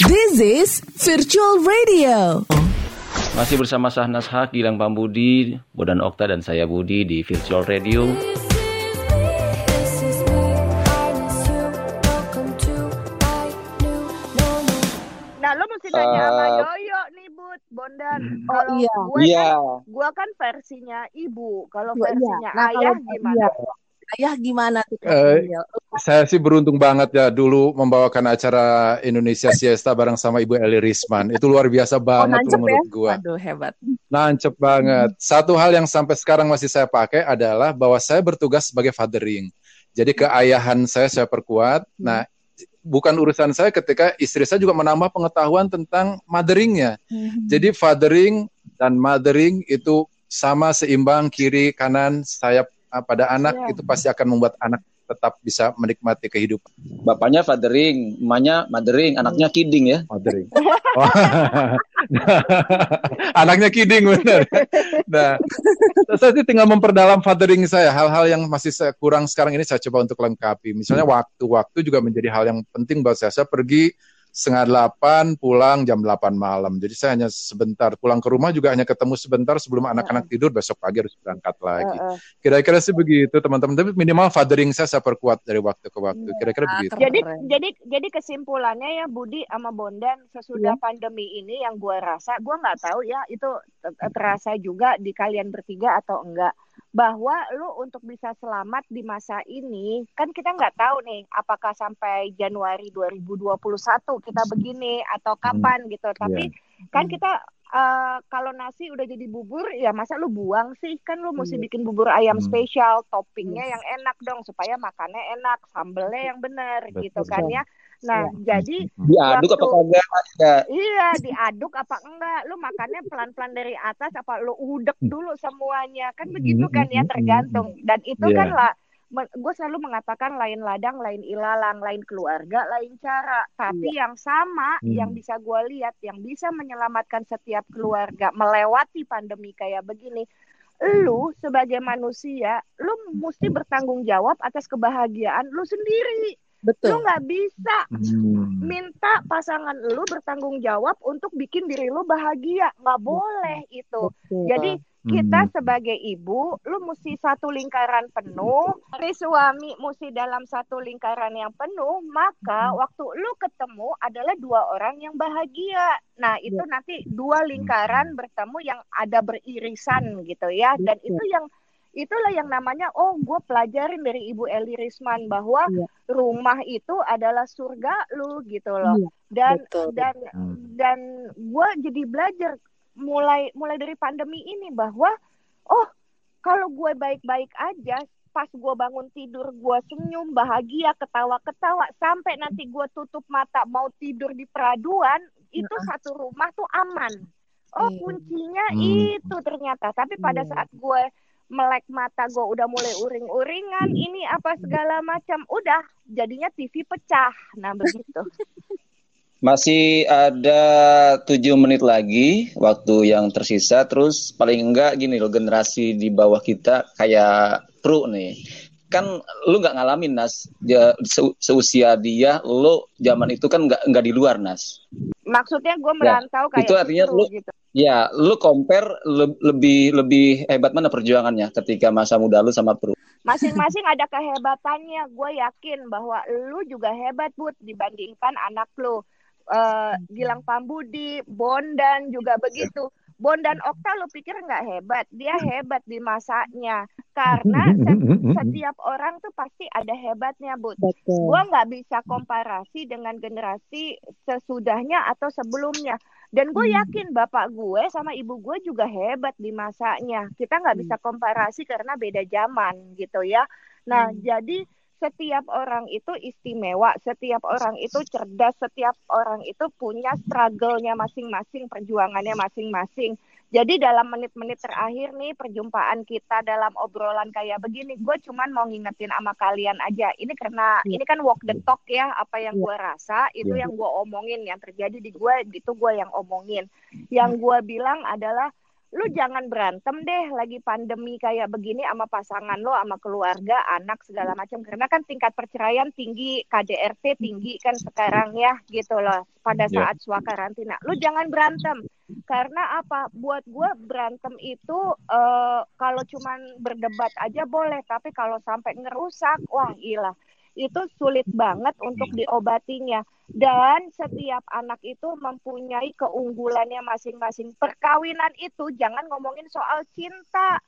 This is Virtual Radio. Masih bersama Sahnas Hak, Gilang Pambudi, Bodan Okta dan saya Budi di Virtual Radio. Nah, lo mesti tanya sama Uh, Yoyo nih, Bud, Bondan. Oh, Kalau iya. gue Iya. kan, gue kan versinya ibu. Kalau Iya, iya. versinya Nah, ayah kalau- gimana? iya. Ayah gimana tuh? Eh, Daniel? Saya sih beruntung banget ya dulu membawakan acara Indonesia Siesta bareng sama Ibu Eli Risman. Itu luar biasa Oh, banget ya? menurut gua. Waduh, hebat. Nancep banget. Satu hal yang sampai sekarang masih saya pakai adalah bahwa saya bertugas sebagai fathering. Jadi keayahan saya saya perkuat. Nah, bukan urusan saya ketika istri saya juga menambah pengetahuan tentang motheringnya. Jadi fathering dan mothering itu sama seimbang kiri kanan sayap pada anak Iya. itu pasti akan membuat anak tetap bisa menikmati kehidupan Bapaknya fathering, emaknya mothering, anaknya kidding ya. mothering. Oh. Anaknya kidding benar. Nah, saya sih tinggal memperdalam fathering saya. Hal-hal yang masih saya kurang sekarang ini saya coba untuk lengkapi. Misalnya waktu-waktu juga menjadi hal yang penting buat saya. Saya pergi setengah delapan, pulang jam delapan malam. Jadi saya hanya sebentar. Pulang ke rumah juga hanya ketemu sebentar sebelum anak-anak tidur. Besok pagi harus berangkat lagi. Kira-kira sih begitu teman-teman. Tapi minimal fathering saya saya perkuat dari waktu ke waktu. Kira-kira Ah, begitu. Jadi jadi jadi kesimpulannya ya Budi sama Bondan sesudah pandemi ini yang gue rasa gue nggak tahu ya itu ter- terasa juga di kalian bertiga atau enggak bahwa lu untuk bisa selamat di masa ini kan kita nggak tahu nih apakah sampai Januari 2021 kita begini atau kapan gitu. Tapi kan kita eh, kalau nasi udah jadi bubur ya masa lu buang sih? Kan lu mesti Iya. bikin bubur ayam Hmm. spesial toppingnya yang enak dong supaya makannya enak sambelnya yang benar gitu kan ya nah jadi Diaduk apa Waktu- kagak? Ya, iya diaduk apa enggak? Lu makannya pelan-pelan dari atas apa lu udek dulu semuanya? Kan begitu kan ya tergantung. Dan itu Iya. kan lah gue selalu mengatakan lain ladang lain ilalang lain keluarga lain cara. Tapi yang sama Hmm. yang bisa gue lihat yang bisa menyelamatkan setiap keluarga melewati pandemi kayak begini lu sebagai manusia lu mesti bertanggung jawab atas kebahagiaan lu sendiri lu Betul. nggak bisa Hmm. minta pasangan lu bertanggung jawab untuk bikin diri lu bahagia nggak boleh itu Betul. jadi kita Hmm. sebagai ibu lu mesti satu lingkaran penuh si suami mesti dalam satu lingkaran yang penuh maka waktu lu ketemu adalah dua orang yang bahagia nah itu nanti dua lingkaran bertemu yang ada beririsan gitu ya dan Betul. itu yang itulah yang namanya oh gue pelajarin dari ibu Eli Risman bahwa Iya. rumah itu adalah surga lu gitu loh Iya, dan betul. dan Hmm. dan gue jadi belajar mulai mulai dari pandemi ini bahwa oh kalau gue baik-baik aja pas gue bangun tidur gue senyum bahagia ketawa-ketawa sampai nanti gue tutup mata mau tidur di peraduan itu satu rumah tuh aman oh Iya. kuncinya Hmm. itu ternyata tapi pada Iya. saat gue melek mata gue udah mulai uring-uringan ini apa segala macam udah jadinya TV pecah nah begitu Masih ada tujuh menit lagi waktu yang tersisa. Terus paling enggak gini loh generasi di bawah kita kayak Pru nih. Kan lu nggak ngalamin Nas. Dia, se- seusia dia, lu zaman itu kan nggak nggak di luar Nas. maksudnya gue merantau kayak itu artinya gitu, lu- gitu. Ya, lu compare le- lebih lebih hebat mana perjuangannya ketika masa muda lu sama Pru? masing-masing ada kehebatannya. Gue yakin bahwa lu juga hebat bud dibandingkan anak lu. Eh, Gilang Pambudi Bondan juga begitu. Bondan Okta lu pikir nggak hebat? Dia hebat di masanya. Karena se- setiap orang tuh pasti ada hebatnya bud. Betul. gue nggak bisa komparasi dengan generasi sesudahnya atau sebelumnya dan gue Hmm. yakin bapak gue sama ibu gue juga hebat di masanya kita nggak bisa komparasi karena beda zaman gitu ya nah Hmm. jadi setiap orang itu istimewa setiap orang itu cerdas setiap orang itu punya struggle-nya masing-masing perjuangannya masing-masing jadi dalam menit-menit terakhir nih perjumpaan kita dalam obrolan kayak begini, gue cuman mau ngingetin sama kalian aja. Ini karena Iya. ini kan walk the talk ya, apa yang Iya. gue rasa itu Iya. yang gue omongin, yang terjadi di gue itu gue yang omongin. Yang gue bilang adalah lu jangan berantem deh lagi pandemi kayak begini sama pasangan lo sama keluarga anak segala macam. Karena kan tingkat perceraian tinggi KDRT tinggi kan sekarang ya gitu loh pada Ya. saat suaka karantina. Lu jangan berantem. Karena apa? Buat gue berantem itu eh, kalau cuman berdebat aja boleh tapi kalau sampai ngerusak wah gila itu sulit banget untuk diobatinya. Dan setiap anak itu mempunyai keunggulannya masing-masing. Perkawinan itu jangan ngomongin soal cinta.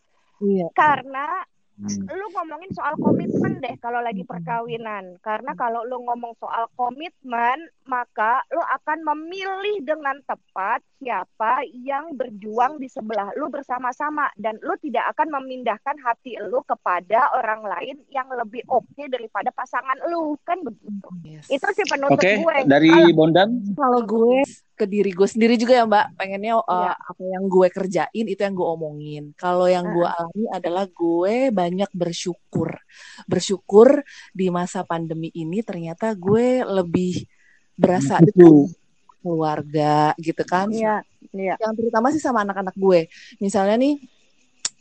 Iya. karena Hmm. lu ngomongin soal komitmen deh kalau lagi perkawinan karena kalau lu ngomong soal komitmen maka lu akan memilih dengan tepat siapa yang berjuang di sebelah lu bersama-sama dan lu tidak akan memindahkan hati lu kepada orang lain yang lebih oke daripada pasangan lu kan begitu Yes. itu sih penutup Oke, gue dari Kalau- Bondan. Kalau gue ke diri gue sendiri juga ya Mbak, pengennya uh, Iya. apa yang gue kerjain itu yang gue omongin. Kalau yang gue alami adalah gue banyak bersyukur. Bersyukur di masa pandemi ini ternyata gue lebih berasa dekat keluarga gitu kan. Iya, iya. Yang terutama sih sama anak-anak gue. Misalnya nih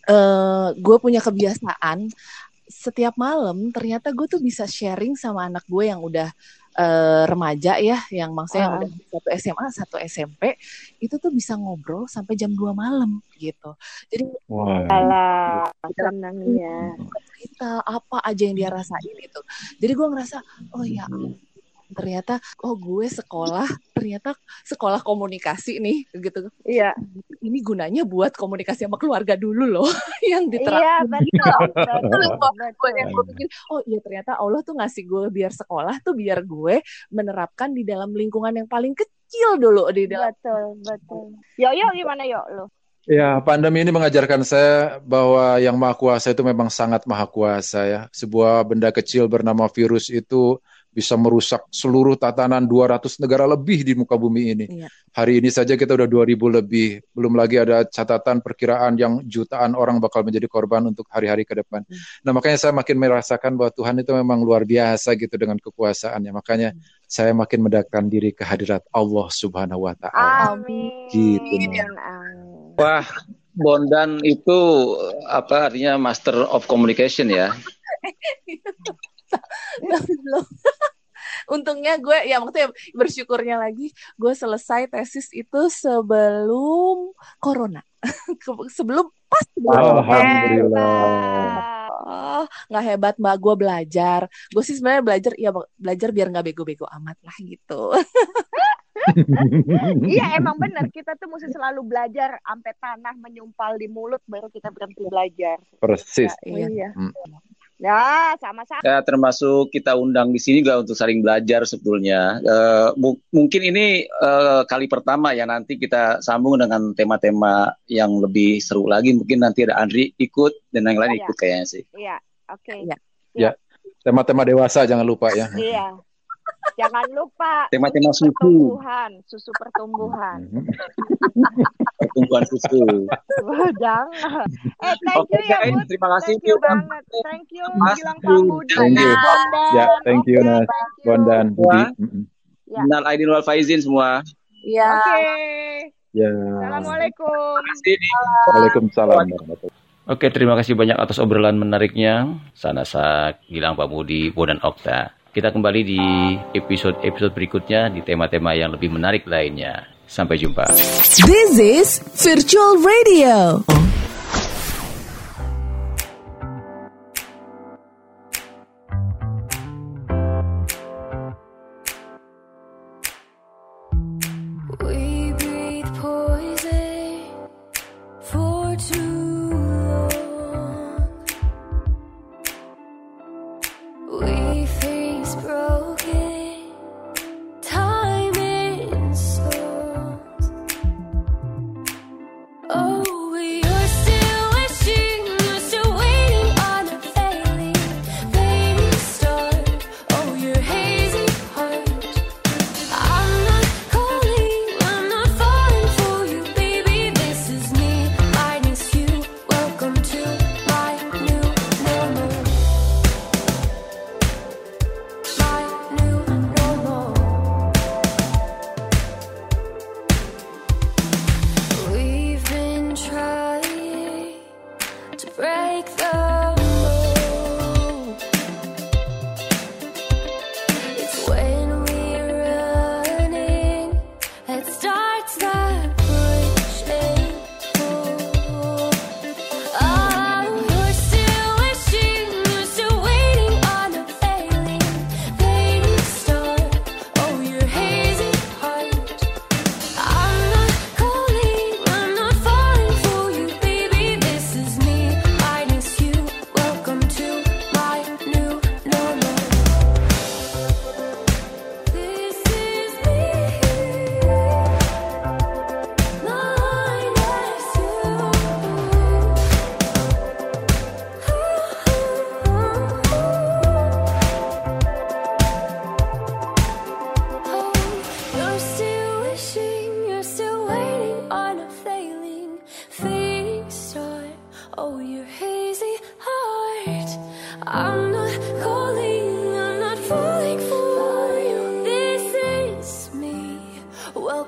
eh gue punya kebiasaan setiap malam ternyata gue tuh bisa sharing sama anak gue yang udah eh, remaja ya, yang maksudnya yang Ah. udah satu SMA, satu SMP, itu tuh bisa ngobrol sampai jam 2 malam gitu. Jadi Wah. Alah, cerita apa aja yang dia rasain itu. Jadi gue ngerasa, oh ya ternyata oh gue sekolah ternyata sekolah komunikasi nih gitu Iya, ini gunanya buat komunikasi sama keluarga dulu loh yang iya diterapkan betul, Betul, betul, betul. yang gue pikir oh iya ternyata Allah tuh ngasih gue biar sekolah tuh biar gue menerapkan di dalam lingkungan yang paling kecil dulu di dalam Betul, betul. Yo, yo gimana yo lu? Ya, pandemi ini mengajarkan saya bahwa yang maha kuasa itu memang sangat maha kuasa ya. Sebuah benda kecil bernama virus itu bisa merusak seluruh tatanan 200 negara lebih di muka bumi ini. Iya. Hari ini saja kita udah 2000 lebih. Belum lagi ada catatan perkiraan yang jutaan orang bakal menjadi korban untuk hari-hari ke depan. Hmm. Nah, makanya saya makin merasakan bahwa Tuhan itu memang luar biasa gitu dengan kekuasaannya. Makanya saya makin mendekatkan diri ke hadirat Allah Subhanahu wa taala. Amin. Gitu. Amin. Wah, Bondan itu apa artinya master of communication ya? Tapi belum. Untungnya gue ya maksudnya bersyukurnya lagi gue selesai tesis itu sebelum corona. Sebelum pas sebelum Alhamdulillah. Hebat. Oh, nggak hebat mbak gue belajar. Gue sih sebenarnya belajar ya belajar biar nggak bego-bego amat lah gitu. Iya emang benar kita tuh mesti selalu belajar sampai tanah menyumpal di mulut baru kita berhenti belajar. Persis. Iya. Iya. Hmm. Ya sama-sama. Ya, termasuk kita undang di sini juga untuk saling belajar sebetulnya. Eh, mu- mungkin ini eh, kali pertama ya nanti kita sambung dengan tema-tema yang lebih seru lagi. Mungkin nanti ada Andri ikut dan yang lain Iya. ikut kayaknya sih. Iya. Oke. Iya. Tema-tema dewasa jangan lupa ya. Iya. Jangan lupa Tema-tema susu, pertumbuhan, susu pertumbuhan. pertumbuhan susu. Jangan. Eh, thank Oke you ya, Bud. terima kasih. Thank you banget. Thank you, Mas, Gilang Pambudi. thank you. Bondan. Ya, thank you, Nas. Bondan, Budi. Ya. Minal Aidin wal Faizin semua. Iya. Oke. Ya. Assalamualaikum. Terima kasih. Waalaikumsalam warahmatullahi Oke, terima kasih banyak atas obrolan menariknya. Sanasa, Gilang Pamudi, Bondan Okta. Kita kembali di episode-episode berikutnya di tema-tema yang lebih menarik lainnya. Sampai jumpa. This is Virtual Radio.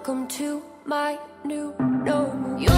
Welcome to my new normal.